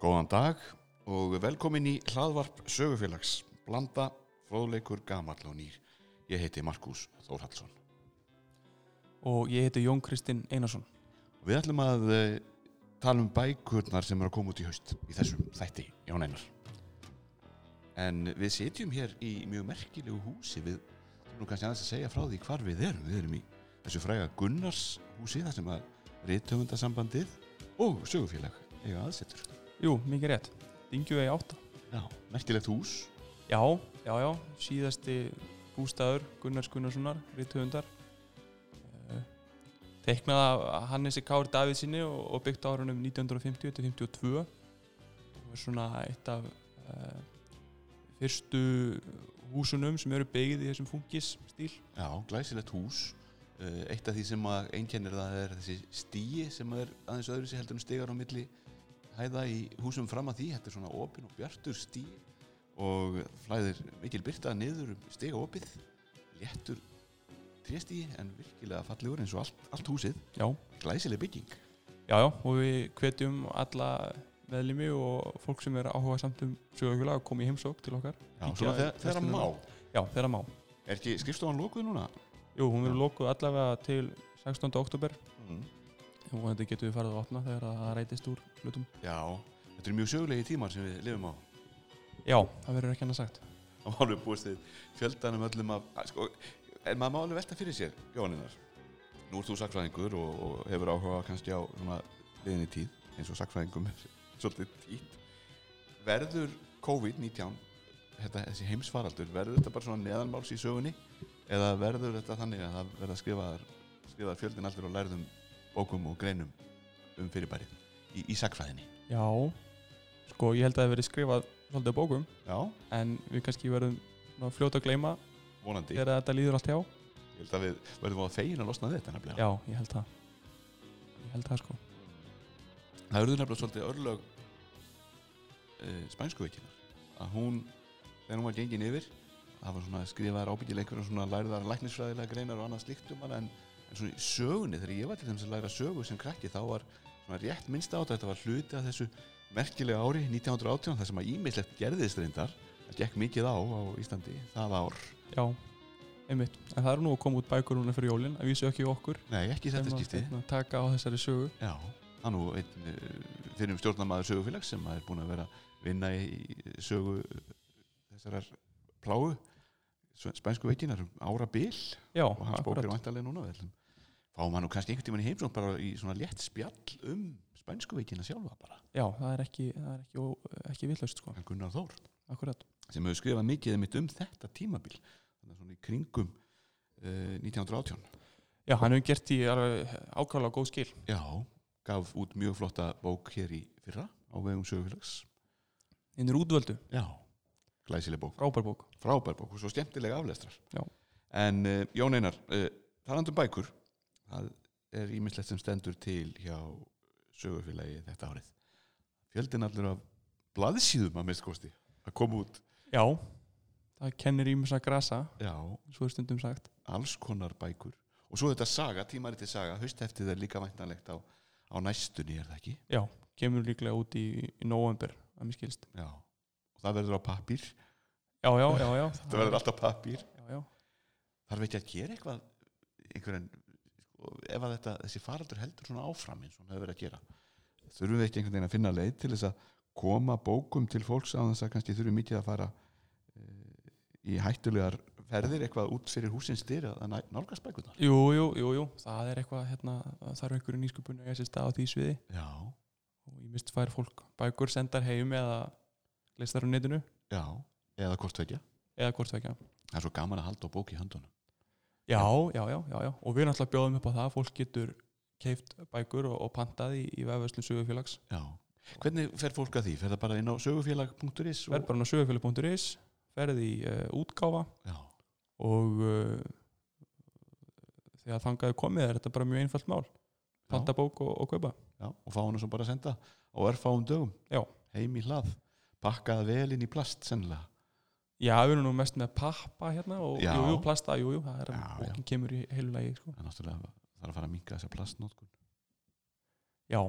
Góðan dag og velkomin í hlaðvarp sögufélags, blanda, fróðleikur, gamall og nýr. Ég heiti Markus Þórhaldsson. og ég heiti Jón Kristinn Einarsson Við ætlum að uh, tala um bækurnar sem eru að koma út í haust í þessum þætti, Jón Einar. En við sitjum hér í mjög merkilegu húsi, við nú kannski aðeins að segja frá því hvar við erum. Við erum í þessu fræga Gunnars húsi, þar sem að rithöfundasambandið og sögufélag eiga aðsetur. Jú, mikið rétt, Dingjuvegi 8 Já, merkilegt hús. Já, já, já, síðasti bústæður Gunnars Gunnarssonar, rithöfundar. Uh, teiknað af Hannesi Kár Davidsinni og, byggt á árunum 1950-52 og er svona eitt af uh, fyrstu húsunum sem eru byggð í þessum fungis stíl Já, glæsilegt hús. Uh, eitt af því sem að einkennir það er þessi stíi sem er aðeins öðru sér heldur en stigar á milli hæða í húsum fram að því. Þetta er svona opin og bjartur stíi og flæðir mikil byrta niður um stiga opið. Léttur tréstí en virkilega fallegur eins og allt, allt húsið. Já, glæsileg bygging. Já, já, og við hvetjum alla meðlimi og fólk sem er áhuga samt um sögufélag að koma í heimsók til okkar. Já, svona þegar, þegar má. Já, þeirra má. Er ekki skrifstofan lókuð núna? Jú, hún verður lókuð allavega til 16. oktober Mm. Og þetta getur við farið að opna þegar það rætist úr hlutum. Já, þetta er mjög sögulegi tímar sem við lifum á Já, það verður ekki annað sagt. og hann er búist við fjöldanum öllum af að, sko, en maður má alveg velta fyrir sér Jóhanninar, nú ert þú sakfræðingur og, og hefur áhuga kannski á svona liðinni tíð eins og sakfræðingum er svolítið títt verður COVID-19 þetta, þessi heimsfaraldur, verður þetta bara svona neðanmáls í sögunni eða verður þetta þannig að það verða skrifaðar skrifaðar fjöldin allir og lærðum bókum og greinum um fyrirbærið í, í sakfræðinni Já, sko ég held að það verið skrifað svolítið bókum Já, en við kannski verðum fljóta að gleyma vonandi þegar þetta líður allt hjá. Ég held að við verðum á fegin að losna þetta nefnilega Já, ég held það. Ég held það sko. Það verður nefnilega svolítið örlög uh, spænsku veikinar að hún, þegar hún var gengin yfir það var svona skrifaðar ábyggilega einhverjum svona læriðar læknisfræðilega greinar og annað slíkt um hana en, en svona í sögunni þegar ég var til þess að læra sögu sem krakki þá var svona rétt minnst á þetta þetta var hluti af þessu merkilega ári 1918 þar sem að ímislegt gerðist reyndar það gekk mikið á á Íslandi það ár Já, einmitt. En það eru nú að koma út bækur núna fyrir jólinn, að vísu ekki okkur. Nei, ekki þetta að, skipti hérna, taka á þessari sögu. Já, það nú einn uh, fyrir um stjórnamaður sögufélags sem er búin að vera að vinna í sögu þessarar pláu spænsku veikinar um ára bil Já, og hans bók akkurat. vantarlega núna við ætlum fáum hann nú kannski einhvern tímann í heimsókn bara í svona létt spjall um spænsku veikina sjálfa bara, Já, það er ekki, það er ekki, ó- ekki villast sko. Gunnar Þór Akkurat. sem hefur skrifað mikið mitt um þetta tímabil svona í kringum uh, 1918 Já, hann hefur gert í alveg ákvæmlega góð skil. Já, gaf út mjög flotta bók hér í fyrra á vegum sögufélags Hinn er útvöldu, Já, glæsileg bók frábær bók. frábær bók og svo skemmtilega aflestrar Já. en uh, Jón Einar uh, talandum bækur það er ímislegt sem stendur til hjá sögufélagi þetta árið fjöldin allur af blaðsíðum að mistkosti að koma út Já, það kennir ímis að grasa, já, svo er stundum sagt. alls konar bækur og svo þetta saga, tímariti saga haustheftið er líka væntanlegt á, á næstunni er það ekki? Já, kemur líklega út í, í november, að mér skilst. Já, og það verður á pappír Já, já, já, já. það verður alltaf pappír Já, já. þarf ekki að gera eitthvað einhverjum sko, ef að þetta, þessi faraldur heldur svona áfram eins og hann hefur verið að gera þurfum við ekki einhvern veginn að finna leið til þess að koma bókum til fólks á þess að kannski þurfum mikið að fara e, í hættulegar ferðir eitthvað út fyrir húsins styr að nálgast bækurnar? Jú, jú, jú, jú, það er eitthvað, hérna, þarf einhverju nýsköpun að ég sé stað á því sviði. Já, og ég mist fær fólk bækur sendar heim eða leistar á netinu. Já, eða hvort vekja. það er svo gaman að halda á bók í höndunum Já, já, já, já, já, og við náttúrulega bjóðum upp á það, fólk getur keift bækur og, og pantað í, í vefverslun sögufélags. já, hvernig fer fólk að því? fer það bara inn á sögufélag.is Verð bara á sögufélag.is, ferð í uh, útgáfa. Já, og uh, þegar þangaði komið er þetta bara mjög einfalt mál. Panta bók og, og kaupa. Já, og fá hana svo bara að senda á örfáum dögum. Já. heim í hlað. Pakkaða vel inn í plast sennilega já, við erum nú mest með pappa hérna og Já. jú, jú, plasta, jú, jú, það er að bókin kemur í heilu lagi sko. er náttúrulega er að fara að minka þessa plastnótkun já,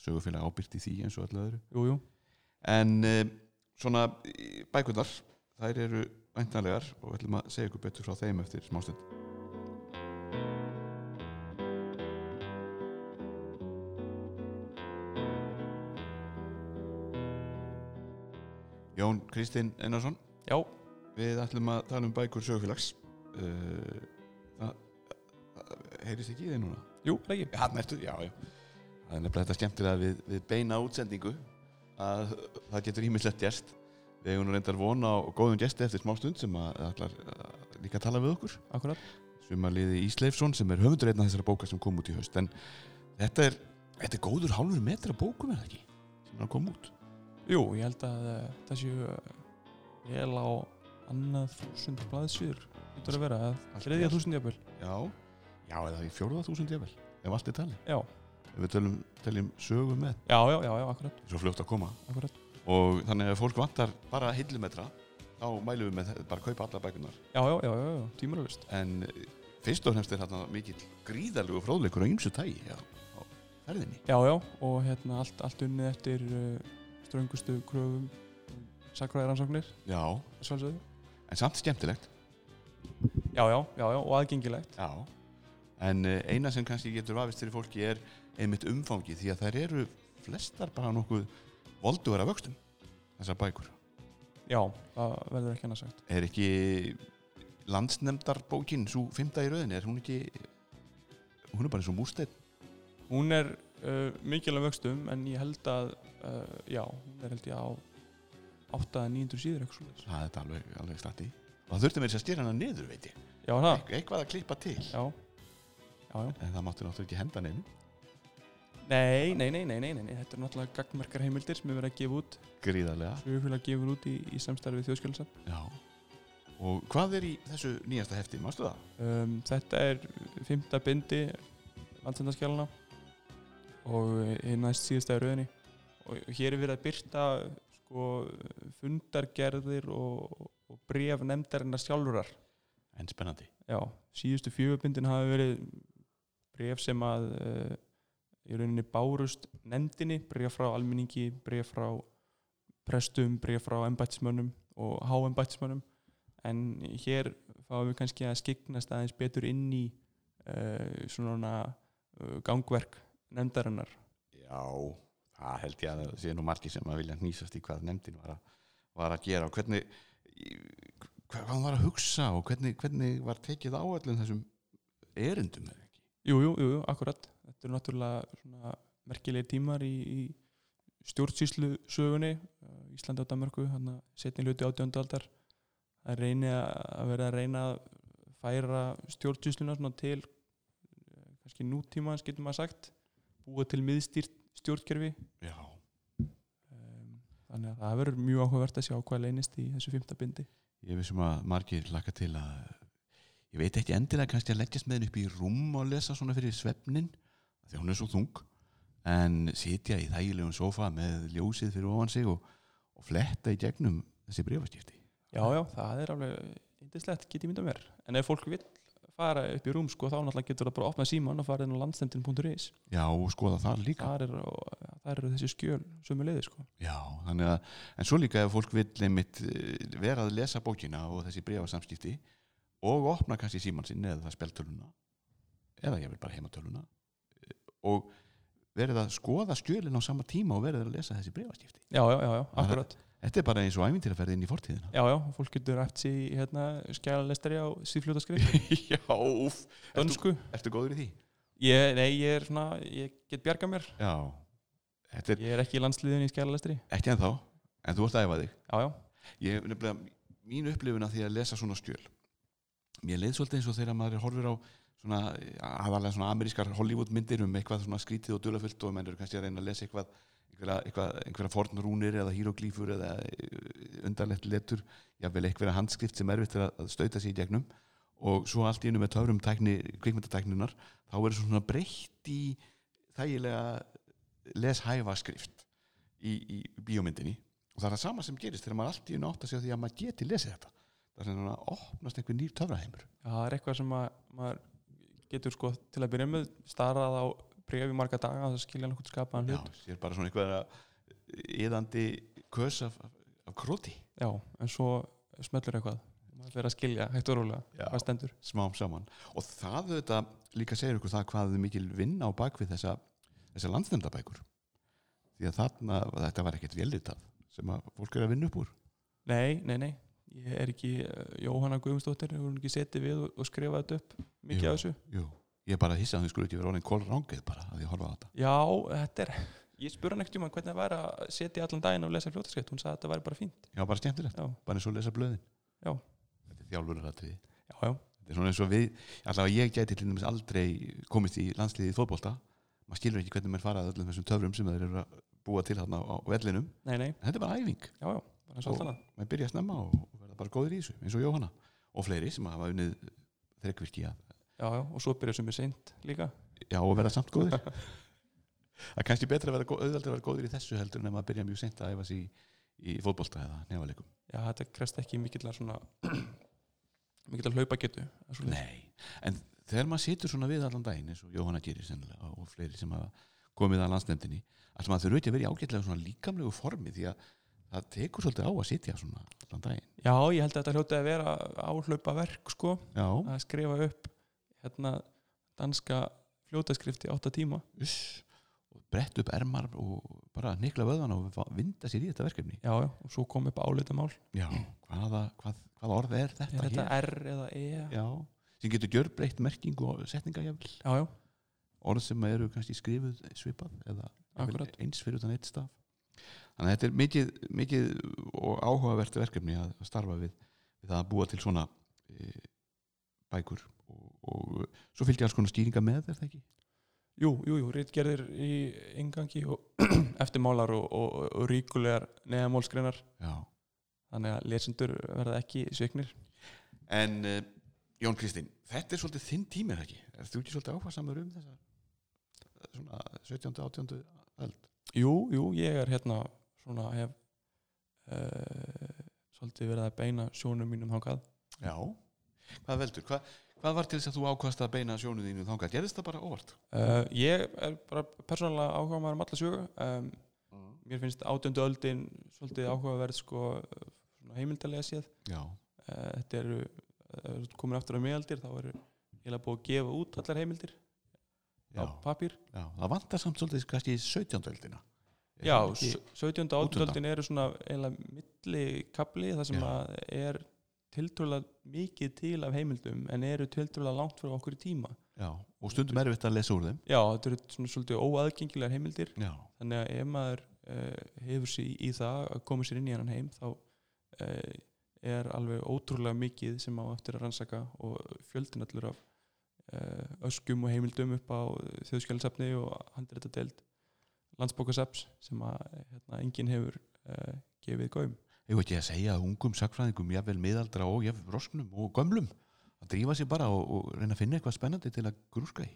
sögufélag ábyrti því eins og öllu öðru. Jú, jú, en uh, svona bækurnar þær eru væntanlegar og við ætlum að segja ykkur betur frá þeim eftir smástund. Jón Kristinn Einarsson Já, Við ætlum að tala um bækur sögufélags. Uh, heyrist ekki í þeim núna? Jú, ekki. Já, já, já. Það er nefnilega þetta skemmtilega við, við beina útsendingu að það getur ímislegt gest Við eigum nú reyndar vona á góðum gesti eftir smá stund sem að ætlar að líka að tala við okkur. Akkurat. Sumarliði Ísleifsson sem er höfundur einna þessara bóka sem kom út í haust. En þetta er, þetta er góður hálfur metra bókum er það ekki sem er að koma út? Jú, ég held að uh, það séu uh, vel á annað þúsund blaðsýður Þetta er að vera að þriðja þúsund jafnvel. Já, já eða í fjórða þúsund jafnvel ef allt er talið. Já, ef við tölum, teljum sögu með. Já, já, já, já, akkurat, svo fljótt að koma. Akkurat. Og þannig að fólk vantar bara hillumetra þá mælum við með þetta, bara kaupa alla bækunar Já, já, já, já, já tímuralist en eh, fyrst og fremst er þarna mikill gríðarlegu fróðleikur á ymsu tægi já, á ferðinni. Já, já, og hérna allt, allt unnið eftir uh, ströngustu kröfum sakræðaransóknir, já, en samt skemmtilegt. Já, já, já, já, og aðgengilegt. Já, en eh, eina sem kannski getur vafist fyrir fólki er einmitt umfangi því að þær eru flestar bara nokkuð voldugar af vöxtum þessar bækur. Já, það verður ekki annað sagt. Er ekki landsnemdarbókin svo fymta í rauðinni, er hún ekki hún er bara eins og múrsteinn? Hún er uh, mikilvæg vöxtum en ég held að uh, já, hún er held ég á 8-900 síður eitthvað svoleiðis. það er alveg, alveg stati og það þurfti mér að stýra hana niður veit ég. Já, Eit- eitthvað að klippa til. Já. Já, já. En það máttu náttúrulega ekki henda neinu Nei, nei, nei, nei, nei, nei, þetta er náttúrulega gagnmerkar heimildir sem við verðum að gefa út. Gríðarlega. Sögufélag gefur út í, í samstarfi þjóðskjálfsam já. og hvað er í þessu nýjasta hefti, mástu það? um, Þetta er fymta bindi landsendaskjálana og hinn næst síðasta í rauðinni og hér er verið að byrta sko, fundargerðir og, og bref nefndarinnar sjálfurar en spennandi. Já, síðustu fjögubindin hafi verið bref sem að uh, í rauninni bárust nefndinni, bref frá almenningi, bref frá prestum, bref frá embættismönnum og háembættismönnum. En hér fáum við kannski að skiknast aðeins betur inn í uh, svona uh, gangverk nefndarinnar. já, það held ég að það sé nú margir sem að vilja hnýsast í hvað nefndin var að, var að gera og hvernig í- hvað hann var að hugsa og hvernig, hvernig var tekið á öllum þessum erindum eða ekki Jú, jú, jú, akkurat. Þetta eru náttúrulega merkilegi tímar í, í stjórnsýslu sögunni, Íslandi og Danmarku, hann að setni hluti átjöndu aldar. Það reyni að vera að reyna að færa stjórnsýsluna til eh, kannski nútímans getur maður sagt, búa til miðstýrt stjórnkerfi. já, Um, þannig að það verður mjög áhugavert að sjá hvað leynist í þessu fymta bindi. ég vissum að margir laka til að ég veit ekki endilega kannski að leggjast með henni upp í rúm og lesa svona fyrir svefnin því hún er svo þung en sitja í þægilegum sofa með ljósið fyrir ofan sig og, og fletta í gegnum þessi breyfastífti Já, já, það er alveg yndislegt, get ég mynda mér. En ef fólk vil fara upp í rúm, sko, þá náttúrulega getur það bara að opna síman og fara inn á landstemtin.is. já og skoða það líka þar er, eru þessi skjöl sömu leiði sko. já, þannig að, en svo líka ef fólk vil eh, vera að lesa bókina og þessi breyfasamskipti og opna kannski síman sinn eða speltöluna eða ég vil bara heimatöluna eh, og verið að skoða skjölin á sama tíma og verið að lesa þessi breyfaskipti já, já, já, já, akkurat Þetta er bara eins og ævintýraferð inn í fortíðina. já, já, fólk getur sér í hérna, skjælalestari á síðfljótaskrif Já, úf. Ertu, dönsku ertu góður í því? ég, nei, ég er svona, ég get bjarga mér Já. Er ég er ekki í landsliðin í skjælalestari ekki ennþá, en þú ert að æfa þig. já, já, Ég, nefnilega, mín upplifun af því að lesa svona skjöl. Mér leið svolítið eins og þegar maður horfir á svona, aðalega svona amerískar Hollywood myndir um eitthvað svona skrítið og dulafullt og menn eru kannski að reyna að lesa eitthvað einhverja, fornrúnir eða híroglífur eða eh, undarlegt letur jafnvel einhverja handskrift sem er að- að stauta sig í gegnum. Og svo allt í einu með tækni, kvikmyndatækninar þá er svona breytt í þægilega leshæfa skrift í, í bíómyndinni. Og það er það sama sem gerist þegar maður allt í einu átt að segja því að maður geti lesið þetta. Það er svona að opnast einhver nýr töfraheimur. Það er eitthvað sem að, maður getur sko til að byrja með starrað á brefi marga daga að það skilja nokkuð skapaðan Já, hlut. sér bara svona einhverja yðandi kös af, af, króti. Já, en svo smellur eitthvað. Maður fyrir að skilja hægt og rólega hvað stendur. smám saman. Og það þetta líka segir ykkur það hvað er mikil vinna á bakvið þessa, þessa landsnefndabækur. Því að þarna, þetta var ekkert vélritað sem að fólk er að vinna upp úr. Nei, nei, nei, ég er ekki uh, Jóhanna Guðmundsdóttir, hefur hún ekki setið við og skrifað þetta upp, mikið Jú. af þessu? Jú, ég er bara að hissa að skulle ekki vera orðin kólrángið bara að ég horfa á þetta. Já, þetta er ég spurði hann ekkert um hvernig það væri að setja allan daginn og lesa fljótaskrift, hún sagði að þetta væri bara fínt. Já, bara skemmtilegt, já, bara eins og lesa blöðin. Já. Þetta er þjálfuraratriði. Já, já, Þetta er svona eins og við, allavega ég gæti til dæmis aldrei komist í landsliðið í fótbolta. Maður skilur ekki hvernig maður farað öllum þessum töfrum sem þeir eru að búa til þarna á vellinum. Nei, nei, en þetta er bara æfing. Já, já. Bara og maður byrja að snemma og, verða bara góður í þessu eins og Jóhanna og fleiri sem hafa unnið þrekkvirki að já, já, og svo byrja sem er seint líka. Já og verða samt góður það er kannski betra að vera auðveldur að vera góður í þessu heldur en að byrja mjög seint að æfa sig í, í fótbolta eða nefalekum já, þetta krest ekki mikillar svona mikillar hlaupa getu Nei, en þegar maður situr svona við allan daginn eins og Jóhanna gerir sennilega og fleiri sem hafa komið að landsnefndinni alltaf maður þurfi ekki að vera í ágætlega svona líkamlegu formi því að það tekur svolítið á að sitja svona allan daginn. Já, ég held að þetta hljóti að vera áhlaupa verk sko, Já, að skrifa upp hérna danska fljótaskrifti átta tíma. Uss, og brett upp ermar og bara nikla vöðvan og vinda sér í þetta verkefni. Já, já, og svo kom upp álitamál. Já, hvaða, hvað, hvaða orð er þetta er þetta hér? R eða E? Já, Já, sem getur gjörbreytt merkingu og setningajafl já, orð sem eru kannski skrifuð svipað eða eins fyrir utan eitt staf. Þannig að þetta er mikið, mikið og áhugavert verkefni að starfa við, við að búa til svona e, bækur og, svo fylgdi alls konar stýringa með er það ekki? jú, jú, jú, rítgerðir í ingangi og eftirmálar og, og, og ríkulegar neðamálskreinar Já. þannig að lesendur verða ekki sviknir En uh, Jón Kristín, þetta er svolítið þinn tími er það ekki? Er þú ekki svolítið áfæðsamur um þessa svona 17. 18. öld? jú, jú, ég er hérna svona hef uh, svolítið verið að beina sjónum mínum þangað Já. Hvað veldur? Hva, hvað var til þess að þú ákvast að beina sjónu þínu þangað? Gerðist það bara óvart? uh, ég er bara persónulega áhuga maður um alla sögu um, mér finnst átjöndu öldin svolítið áhugaverð sko heimildalega séð uh, þetta eru uh, komin aftur á miðaldir þá eru heila búið að gefa út allar heimildir Já. á papír Já, það vantar samt svolítið kannski í 17. öldina já, það ekki- s- 17. og 18. öldin eru svona eiginlega milli kapli það sem að er tiltrúlega mikið til af heimildum en eru tiltrúlega langt frá okkur í tíma. Já, og stundum erfitt að lesa úr þeim. Já, þetta eru svona svolítið óaðgengilegar heimildir. Já, þannig að ef maður uh, hefur sér í, í það að koma sér inn í hann heim þá uh, er alveg ótrúlega mikið sem á eftir að rannsaka og fjöldin allur af uh, öskum og heimildum upp á þjóðskjálisafni og handréttadeild landsbókasaps sem að hérna, enginn hefur gefið gaum ég veit ekki að segja að ungum sakfræðingum, jafnvel miðaldra og jafnvel rosknum og gömlum að drífa sér bara og, og reyna að finna eitthvað spennandi til að grúska í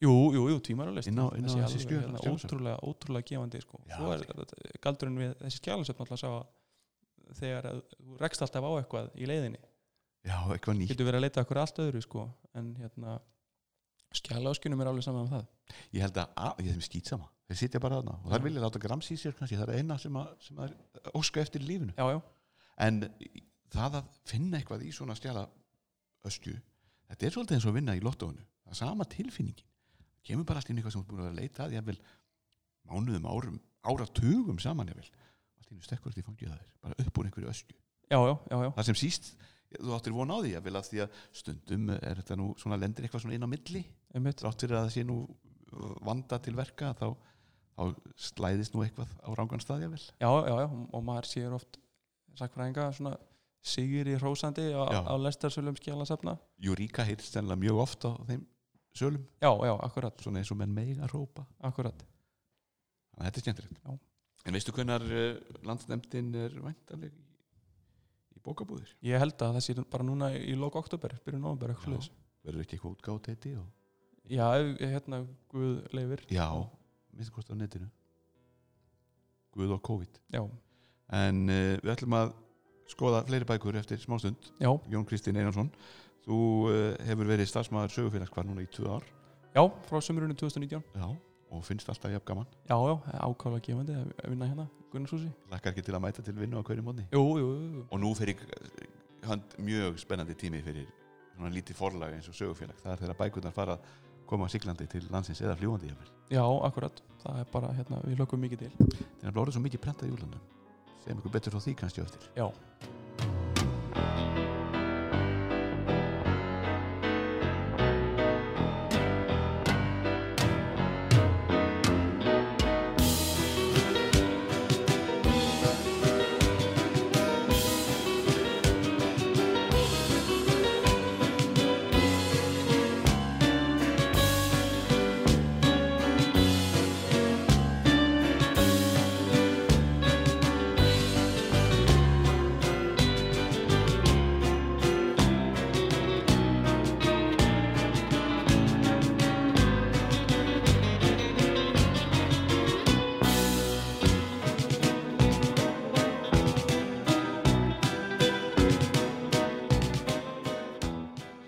Jú, jú, jú, á þessi skjöl- hérna, skjalasöfn. ótrúlega, ótrúlega gefandi sko. Já, svo er þetta- galdurinn við þessi skjálasöfn alltaf að þegar þú rekst alltaf á eitthvað í leiðinni Já, eitthvað nýtt getur verið að leita okkur allt öðru sko. en hérna skjálaskunum er alveg saman um það Ég held að, að ég þeim skýt sama Þeir sitja bara þarna og Já. vilja láta grams í sér kannski, það er eina sem, að, sem að er óska eftir lífinu. Já, já, En það að finna eitthvað í svona stjala öskju Þetta er svolítið eins og að vinna í lottóinu. Það er sama tilfinningin. Kemur bara allt inn eitthvað sem þú búin að að leita að Jafnvel mánuðum, árum, áratugum saman jafnvel. Allt inn í stekkur því fangið það er Bara upp úr einhverju öskju já, já, já, já. Það sem síst, þú áttir von á því jafnvel að því að stundum er þetta nú svona lendir eitthvað svona inn á milli. Þrátt fyrir að það sé nú vanda til verka þá, þá slæðist nú eitthvað á rángan stað jafnvel. Já, já, já, og maður sér oft sakfræðinga svona sigri hrósandi á, lestarsölum skjálasafna Júríka heyrst sennilega mjög oft á þeim sölum. Já, já, akkurat, svona eins og menn mega rópa akkurat. Þannig að þetta er skemmtilegt. Já. en veistu hvernar uh, landsnefndin er væntaleg í, í bókabúðir? Ég held að það sé bara núna í lók oktober, byrjun november, eitthvað verður ekki eitthvað útgátt heiti og... já, hérna Guð leifir já, minnst hvort á netinu. Guð og COVID. Já, en uh, við ætlum að skoða fleiri bækur eftir smástund já, Jón Kristín Einarsson þú uh, hefur verið starfsmæður sögufélags hvar núna í tvö ár? Já, frá sömurunni 2019 já, og finnst alltaf jafn gaman. Já, já, ákála gefandi að vinna hérna Gunnarshúsi lakkar ekki til að mæta til vinnu á hverju mótni Jú, jú, jú, og nú fyrir hönd mjög spennandi tími fyrir svona lítið forlag eins og sögufélag. Það er þegar bækurnar fara að koma siglandi til landsins eða fljúandi jafnvel. Já, akkurat. Það er bara, hérna, við lökum mikið til. Þannig að blóður svo mikið prentað í úrlandum segjum ykkur betur frá því kannski á eftir. Já,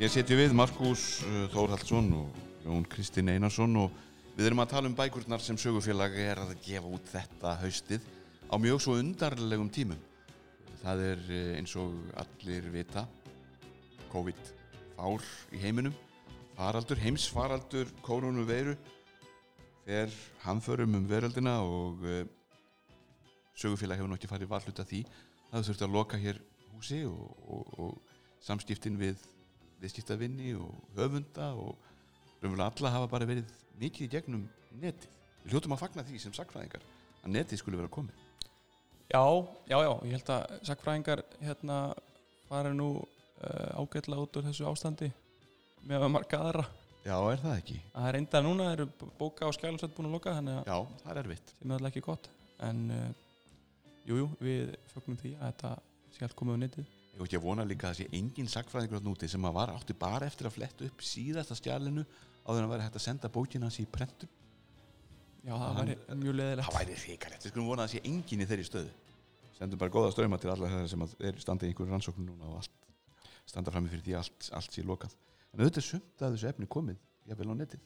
Ég setju við Markus uh, Þórhaldsson og Jón Kristinn Einarsson og við erum að tala um bækurnar sem sögufélag er að gefa út þetta haustið á mjög svo undarlegum tímum. Það er uh, eins og allir vita COVID fár í heiminum, faraldur, heimsfaraldur koronaveiru fer hamförum um veröldina og uh, sögufélag hefur nokkið farið varhluta því. Það þurfti að loka hér húsi og, og, og samskiptin við viðskiptavinni og höfunda og raunverulega alla hafa bara verið mikið í gegnum netið. Við hljóttum að fagna því sem sakfræðingar að netið skulle vera komið. já, já, já ég held að sakfræðingar hérna fara nú uh, ágætlega út úr þessu ástandi með að marga aðra Já, er það ekki? Það er enda núna, eru bóka og skælusett búin að loka þannig að Já, það er erfitt. það er náttúrulega ekki gott en uh, jú, jú, við fögnum því að þetta sé allt komið á netið Ég ég vona líka að það sé engin sakfræðingur átt núti sem að var átti bara eftir að fletta upp síðasta stjálinu áður en að vera hægt að senda bókina hans í prentum. Já, það væri mjög leðilegt Það væri hrikalegt. Við skulum vona að það sé engin í þeirri stöðu. Sendum bara góða ströma til alla þeirra sem er standið í einhverju rannsóknu núna og allt, standa frammi fyrir því allt, allt sé lokað. En auðvitað sumt að þessu efni komið, jáfnvel á netið.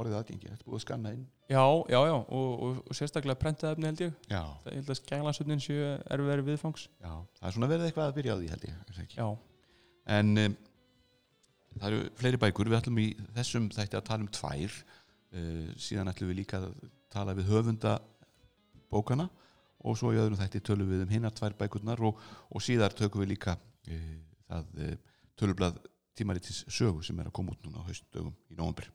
Orðið aðgengi, þetta er búið að skanna inn. Já, já, já, og, og, og sérstaklega prentaðefni held ég Já, Það held að skælansöfnin séu erfiðari viðfangs já. Það er svona verið eitthvað að byrja á því held ég. er En um, það eru fleiri bækur, við ætlum í þessum þætti að tala um tvær uh, síðan ætlum við líka að tala við höfunda bókana og svo í öðrum þætti tölum við um hinnar tvær bækurnar og, og síðar tökum við líka uh, það uh, tölublað tímaritis sögu sem er að koma út núna á haustdögum í nóvambur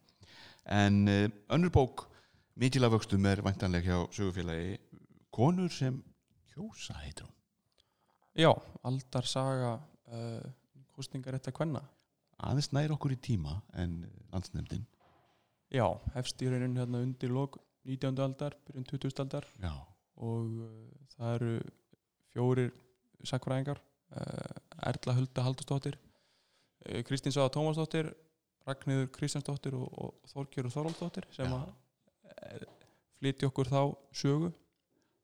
en uh, önnur bók mikil af vöxtum er væntanleg hjá sögufélagi konur sem kjósa heitir hún já aldar saga uh, kostningar þetta kvenna aðeins nær okkur í tíma en landsnefndin Já, hefst í rauninu hérna undir lok 19. aldar, byrjun 20. aldar já, og uh, það eru fjórir sakfræðingar uh, Erla Hulda Haldursdóttir uh, Kristín Sáða Tómasdóttir Ragnhildur Kristjánsdóttir og, og Þorgjörður Þorvaldsdóttir sem Já. að uh, flytja okkur þá sögu.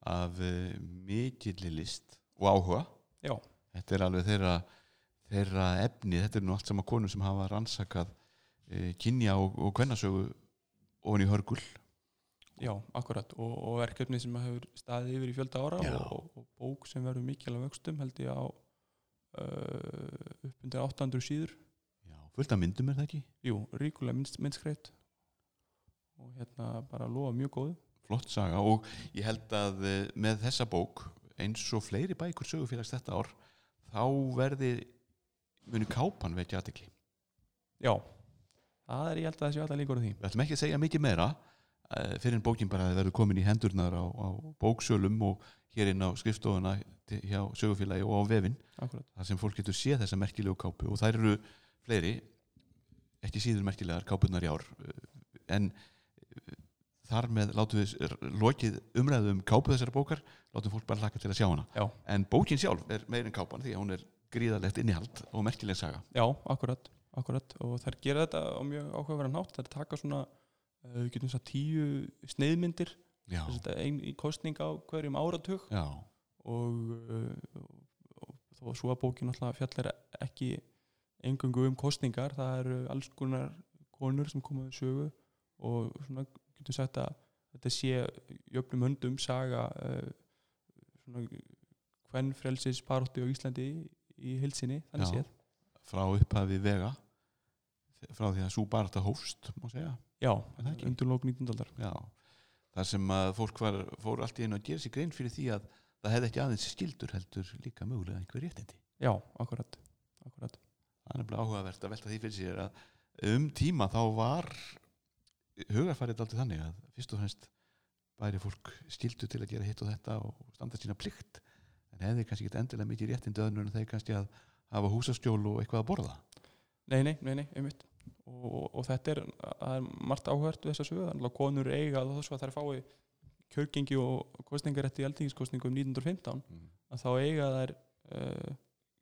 Af uh, mikilli list og áhuga. Já. þetta er alveg þeirra, þeirra efni, þetta er nú allt sama konur sem hafa rannsakað uh, kynja og, og kvennasögu ofan í hörgul. Já, akkurat. Og, og verkefni sem hefur staðið yfir í fjölda ára og, og bók sem verður mikilvæg vöxtum held ég á uh, upp undir 800 síður fullt af myndum er það ekki? Jú, ríkulega minnst, minnskreitt og hérna bara lofa mjög góðu. Flott saga og ég held að uh, með þessa bók eins og fleiri bækur sögufélags þetta ár þá verði muni kápan vekja aðtekli Já, það er ég held að þessi alltaf líkur á því. Við ætlum ekki að segja mikið meira uh, fyrir en bókin bara verður komin í hendurnar á, á bóksölum og hér inn á skrifstofuna til- hjá sögufélagi og á vefin Akkurat, þar sem fólk getur séð þessa merkilegu kápu og þær eru fleiri ekki síður merkilegar kápunar í ár. Eh, en eh, þar með látum við lokið umræðu um kápu þessara bókar látum fólk bara hlaka til að sjá hana. Já. en bókin sjálf er meir en kápan því að hún er gríðalegt innihald og merkileg saga. Já, akkurat, akkurat. Og þær gera þetta á mjög áhugaverðan nátt þær taka svona, uh, við getum að tíu sneiðmyndir ein í kostning á hverjum áratug. Já, og, og, og þó svo að bókin alltaf fjallar ekki engungu um kostningar það eru alls konar konur sem komaðu sögu og svona getum sagt að þetta sé jöfnum höndum saga uh, svona hvern frelsis baróttu á Íslandi í, hilsinni, þannig séð frá upphafi vega frá því að svo barata hófst má segja Já, Er það ekki? undir lók 19. aldar þar sem að fólk var, fór allt í einu að gera sér grein fyrir því að það hefði ekki aðeins skildur heldur líka mögulega einhver réttindi. Já, akkurat, akkurat. Það er nefnilega áhugavert að velta því fyrir sér að um tíma þá var hugarfarið aldrei þannig að fyrst og fremst bæri fólk skildu til að gera hitt og þetta og standa sína plikt en hefði kannski ekki endilega mikið réttindi öðnur en þeir kannski að hafa húsaskjól og eitthvað að borða. Nei, nei, nei, nei, einmitt og, og, og þetta er, er margt áhört við þessa að konur eiga og þess að þær fái kjörgengi og kostningarétti í aldingiskostningum 1915 Mm. að þá eiga þær uh,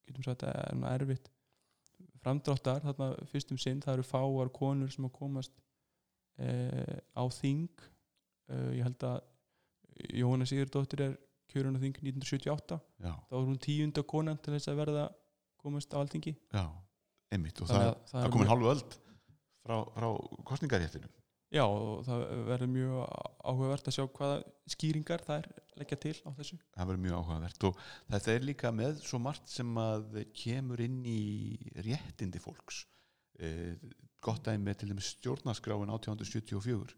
getum sagt að er nú erfitt framdráttar þarna fyrstum sinn það eru fáar konur sem að komast uh, á þing. Uh, ég held að Jóhanna Sigurdóttir er kjörun á þing 1978 Já, þá er hún tíunda konan til þess að verða komast á alþingi. Já, einmitt og það, að það er er komin mjög- hálfu öld frá, frá kostningaréttinu. Já, og það verður mjög áhugavert að sjá hvaða skýringar það er leggja til á þessu. það verður mjög áhugavert og þetta er líka með svo margt sem að kemur inn í réttindi fólks. Eh, gott dæmi er til dæmis stjórnarskráin 1874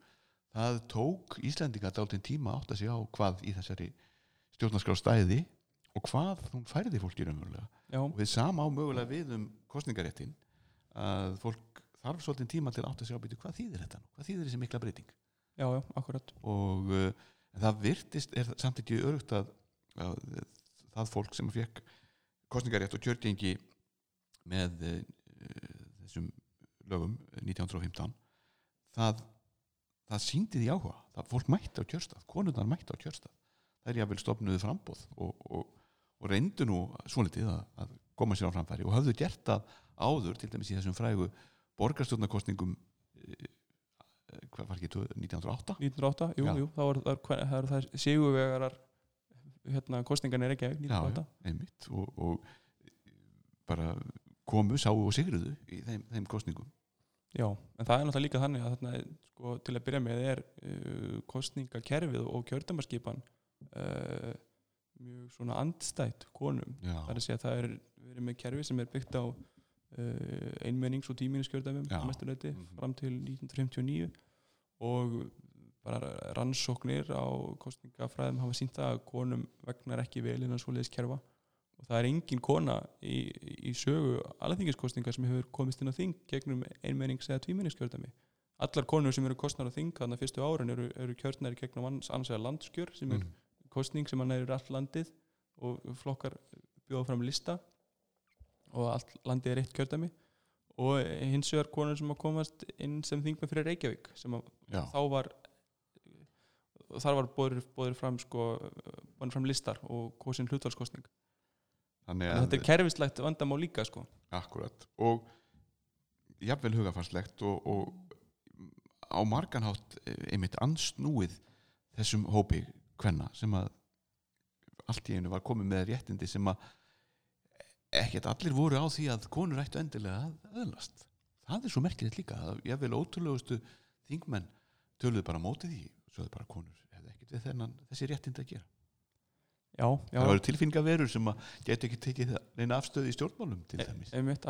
það tók Íslendinga dálítinn tíma átt að segja á hvað í þessari stjórnarskrá stæði og hvað hún færði fólki raunverulega. Já, og við sama á mögulega við um kostningaréttin að fólk þarf svolítinn tíma til átt að segja á býtu hvað þýðir þetta nú, hvað þýðir þessi mikla breyting? Já, já, akkurat. og uh, það virtist er samt ekki örugt að, að það fólk sem fekk kostningarétt og kjörgengi með uh, þessum lögum 1915 það, það síndi því áhuga. Það fólk mætti á kjörstað, konurnar mætti á kjörstað. Það er jáfnvel stofnuðu frambóð og, og, og reyndu nú svolítið að, að koma sér á framfæri og höfðu gert það áður til dæmis í þessum frægu borgarstjórnarkostningum eh, hvað var ekki 1908 1908, jú, Já. jú, þá er það, það, það sigurvegarar hérna, kostningan er ekki já, 1908. já, einmitt og, og bara komu, sáu og sigruðu í þeim, þeim kostningum Já, en það er náttúrulega líka þannig að þarna, sko, til að byrja með er uh, kostningakerfið og kjördæmarskipan uh, mjög svona andstætt konum. já, Það er að segja að það er verið með kerfi sem er byggt á einmennings- og tíminniskjördæmum Já. mestuleiti Mhm. fram til 1959 og bara rannsóknir á kostningafræðum hafa sínt það að konum vegnar ekki vel innan svoleiðis kerfa. Og það er engin kona í, í sögu alþingiskostninga sem hefur komist inn á þing gegnum einmennings- eða tvímenningskjördæmi allar konur sem eru kostnar á þing þannig að fyrstu árin eru, eru kjörnar í gegnum annars, eða landskjör sem er mm, kostning sem hann er allt landið og flokkar bjóða fram lista og allt landið er eitt kjördæmi. Og hins vegar konur sem að komast inn sem þingmenn fyrir Reykjavík sem að já, þá var þar var bóður, fram sko, bóður fram listar og kosin hlutvalskostning þannig en að þetta er kerfislegt vandamál líka sko. akkurat. Og jafnvel hugafarslegt og, og á marganhátt einmitt ansnúið þessum hópi hvenna sem að allt í einu var komið með réttindi sem að ekkert allir voru á því að konur ættu endilega að öðlast. Það er svo merkilegt líka að jafnvel ótrúlegustu þingmenn töluðu bara á móti því svo þau bara konur hefði ekkert við þennan þessi réttindi að gera. Já, já, það eru tilfinningaverur sem getur ekki tekið neina afstöði í stjórnmálum til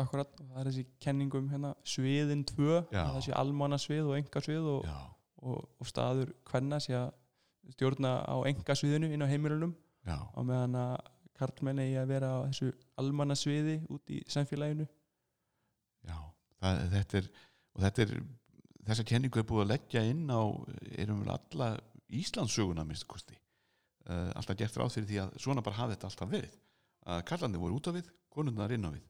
akkurat. Og það er þessi kenningum hérna sviðin tvö, Já. það sé almanna svið og enga svið og, og, og staður hvenna sé að stjórna á enga sviðinu inn á heimilunum. Á meðan að karlmenn eigi að vera á þessu almanna sviði út í samfélaginu. Já það, þetta er og þetta er þessa kenningu er búið að leggja inn á erum við alla Íslandssöguna minnst kosti. Uh, alltaf gert ráð fyrir því að svona bara hafi þetta alltaf verið. Að kallandi voru út á við, konundar inn á við.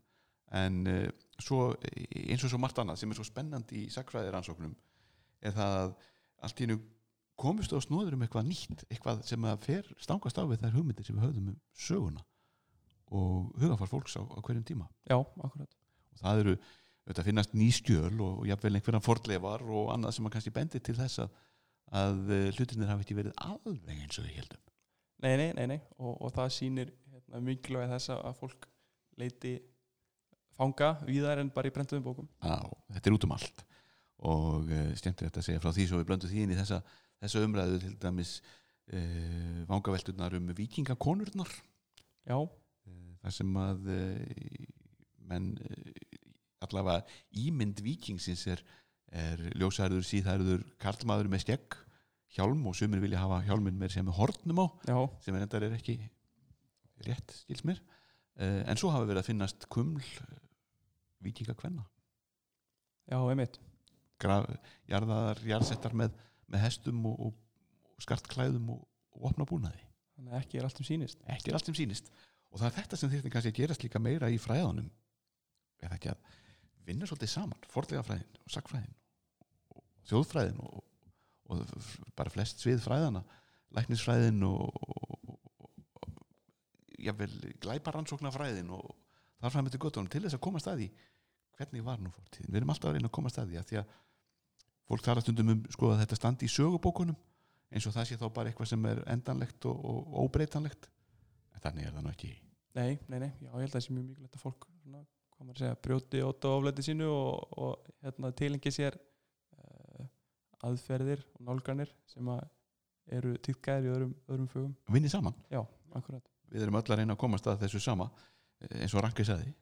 En uh, svo eins og svo margt annað sem er svo spennandi í sakfræðir ansóknum er það að allt í einu komist á snóður um eitthvað nýtt eitthvað sem að fer stangast á við þær hugmyndir sem við höfðum um söguna og hugafar fólks á, á hverjum tíma já, akkurat og það eru þetta finnast ný skjöl og jafnvel einhverjan fordleifar og annað sem að kannski bendi til þess að, að eh, hlutirnir hafi ekki verið alveg eins og við heldum Nei, nei, nei, nei. Og, og það sýnir hérna, mikilvæg þess að fólk leiti fanga víðar en bara í brentuðum bókum. á, þetta er út um allt og uh, skemmtilegt að segja frá því svo við blöndum því inn í þessa, þessa umræðu til dæmis uh, vangavelturnar um vikingakonurnar já, uh, þar sem að uh, menn allavega ímynd vikingsins er, er ljósærður, síðærður karlmaður með skegg hjálm og sumir vilja hafa hjálminn með sem með hornum á já, sem er endar er ekki rétt skils mér. En svo hafa verið að finnast kuml vikingakvenna já, einmitt. Jarðaðar, jarðsettar með, með hestum og, og, og skartklæðum og, og opna búnaði. Þannig ekki er allt um sýnist. Ekki er allt sem sýnist. Og það er þetta sem þyrfti kannski að gerast líka meira í fræðanum eða ekki að vinna svolítið saman forðlega fræðin og sakfræðin og þjóðfræðin og, bara flest svið fræðana læknisfræðin og, jável glæparansóknarfræðin og þar fram eftir göttunum til þess að koma staði hvernig var nú fortíðin, við erum alltaf að reyna að koma staði að því að fólk tala stundum um sko að þetta standi í sögubókunum eins og það sé þá bara eitthvað sem er endanlegt og, og, óbreytanlegt. En þannig er það nú ekki. Nei, nei, nei, já, ég held að það sé mjög mikilvægt að fólk maður að segja, brjóti ótt og ofleiti sínu og, og hérna, tilengi sér uh, aðferðir og nálganir sem að eru týðgæðir í öðrum, öðrum fögum. Vinni saman, já, akkurat, við erum öll að reyna að komast að þessu sama eh, eins og Ranki sagði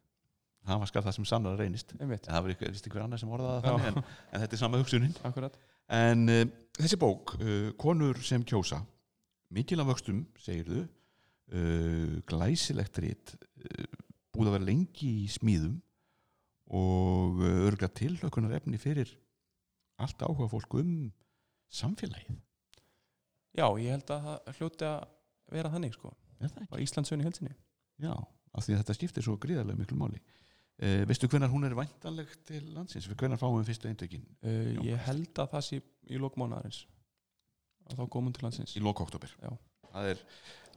það var skar það sem sannar reynist. En það var einhver annar sem orðaði þannig en, en þetta er sama hugsunin. Akkurat, en uh, þessi bók, uh, konur sem kjósa mikil af vöxtum, segirðu uh, glæsilegt rít uh, búið að vera lengi í smíðum og örgla tilhökunar efni fyrir allt áhuga fólk um samfélagið. Já, ég held að það hljóti að vera þannig sko, á Íslandsögn í helsinni Já, af því að þetta skiptir svo gríðarlega miklu máli uh, veistu hvenær hún er væntanleg til landsins, hvenær fáum við fyrstu eindökin uh, Já. ég held að það sé í lokmánaðarins að þá komum til landsins. Í Já. það er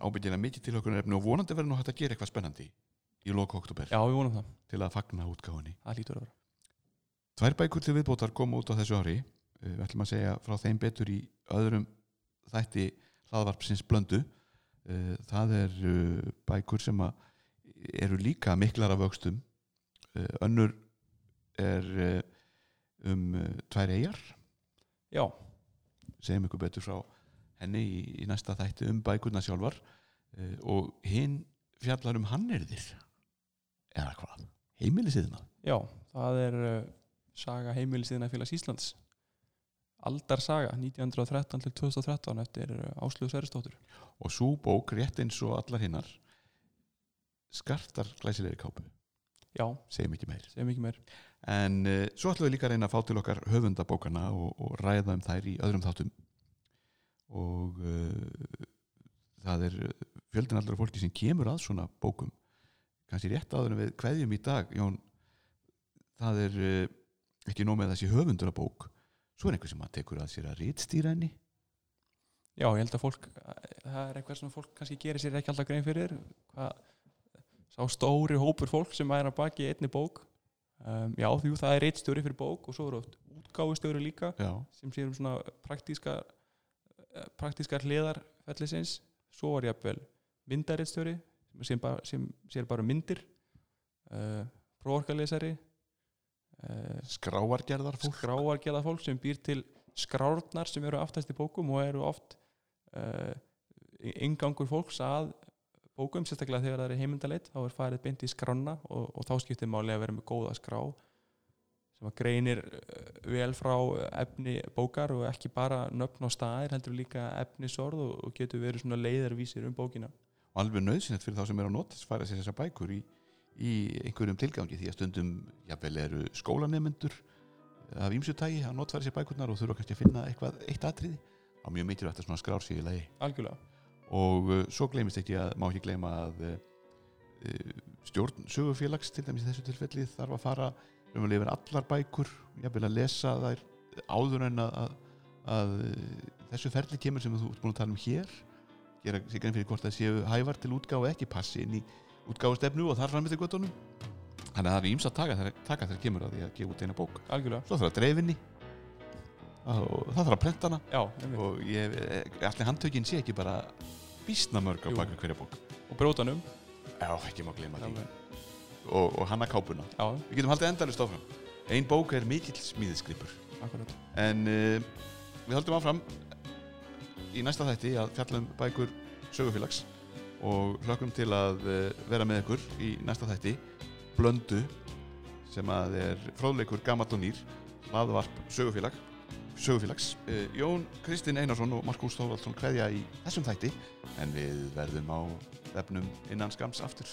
ábyggilega mikið tilhökunar efni og vonandi verður nú hægt að gera eitthvað spennandi í lok oktober já, við vonum það, til að fagna útgáfunni. Það lítur að vera. Tvær bækur til viðbótar koma út á þessu ári. Uh, við ætlum að segja frá þeim betur í öðrum þætti hlaðvarpsins blöndu. Uh, það er bækur sem eru líka miklar af vöxtum önnur er uh, um uh, tvær eigjar já, segjum ykkur betur frá henni í, í næsta þætti um bækurna sjálfar. Og hinn fjallar um hannirðir eða hvað, heimilisiðna já, það er saga heimilisíðina félags Íslands. Aldar saga 1913 til 2013 eftir Áslögu Sveristóttur og svo bók rétt eins og allar hinnar skartar glæsilegri kápu já, segjum ekki meir. Segjum ekki meir. En uh, svo ætlum við líka að reyna að fá til okkar höfundabókana og, og ræða um þær í öðrum þáttum. Og uh, það er fjöldin allra fólki sem kemur að svona bókum. Kannski rétt áður en við kveðjum í dag Jón, það er uh, ekki nóg með þessi höfundur að bók. Svo er einhver sem að tekur að sér að rítstýra henni. Já, ég held að fólk, það er eitthvað sem fólk kannski gerir sér ekki alltaf grein fyrir. Hvað, sá stóri hópur fólk sem er að baki einni bók. Um, já, því það er eitt stjóri fyrir bók og svo eru oft útgáfustjóri líka já, sem sér um svona praktíska eh, praktískar hliðar fellisins svo var jafnvel myndaritstjóri sem, sér bara- sem sér bara myndir uh, próorkalesari uh, skráargerðar fólk. skráargerða fólk sem býr til skrárnar sem eru aftast í bókum og eru oft uh, ingangur fólks að bókum, sérstaklega þegar það er heimildaleit þá er farið beint í skrána og, og þá skiptir máli að vera með góða skrá sem að greinir uh, vel frá efni bókar og ekki bara nöfn og staðir heldur líka efnisorð og, og getur verið svona leiðarvísir um bókina. Og alveg nöðsynlegt fyrir þá sem er á notis fara sér þessar bækur í, í einhverjum tilgangi því að stundum jafnvel eru skólanemendur af ímsutægi að notfæra sér bækurnar og þurfa kannski að finna eitthvað eitt atriði. Á mjög mikilvægt að svona skrár sig í lagi. Algjörlega, og uh, svo gleymist ekki að má ekki gleyma að uh, uh, stjórn sögufélags til dæmis í þessu tilfelli þarf að fara um að lifa allar bækur jafnvel að lesa þær áður en að, að, þessu ferli kemur sem þú ert búin að tala um hér. Gera sig grein fyrir hvort það séu hævar til útgáfu ekki passi inn í útgáfustefnu og þar fram eftir göttunum þannig að það er íms að taka taka þegar kemur að því að gefa út eina bók. Algjörlega. Svo þarf að dreifinni og það þarf að prenta hana. Já, og ég, allir handtökin sé ekki bara býstna mörg á baka hverja bók. Og brótanum. Já, ekki má gleyma því. Og, og hanna kápuna. Já, við getum haldið endalust áfram. Ein bók er mikill smíðisgripur akkurat. En uh, við höldum áfram í næsta þætti að fjallum bækur sögufélags og hlökkum til að eh, vera með ykkur í næsta þætti. Blöndu sem að er fróðleikur gamall og nýr laðvarp sögufélag sögufélags. Eh, Jón Kristinn Einarsson og Markus Þórvaldsson kveðja í þessum þætti en við verðum á efnum innan skams aftur.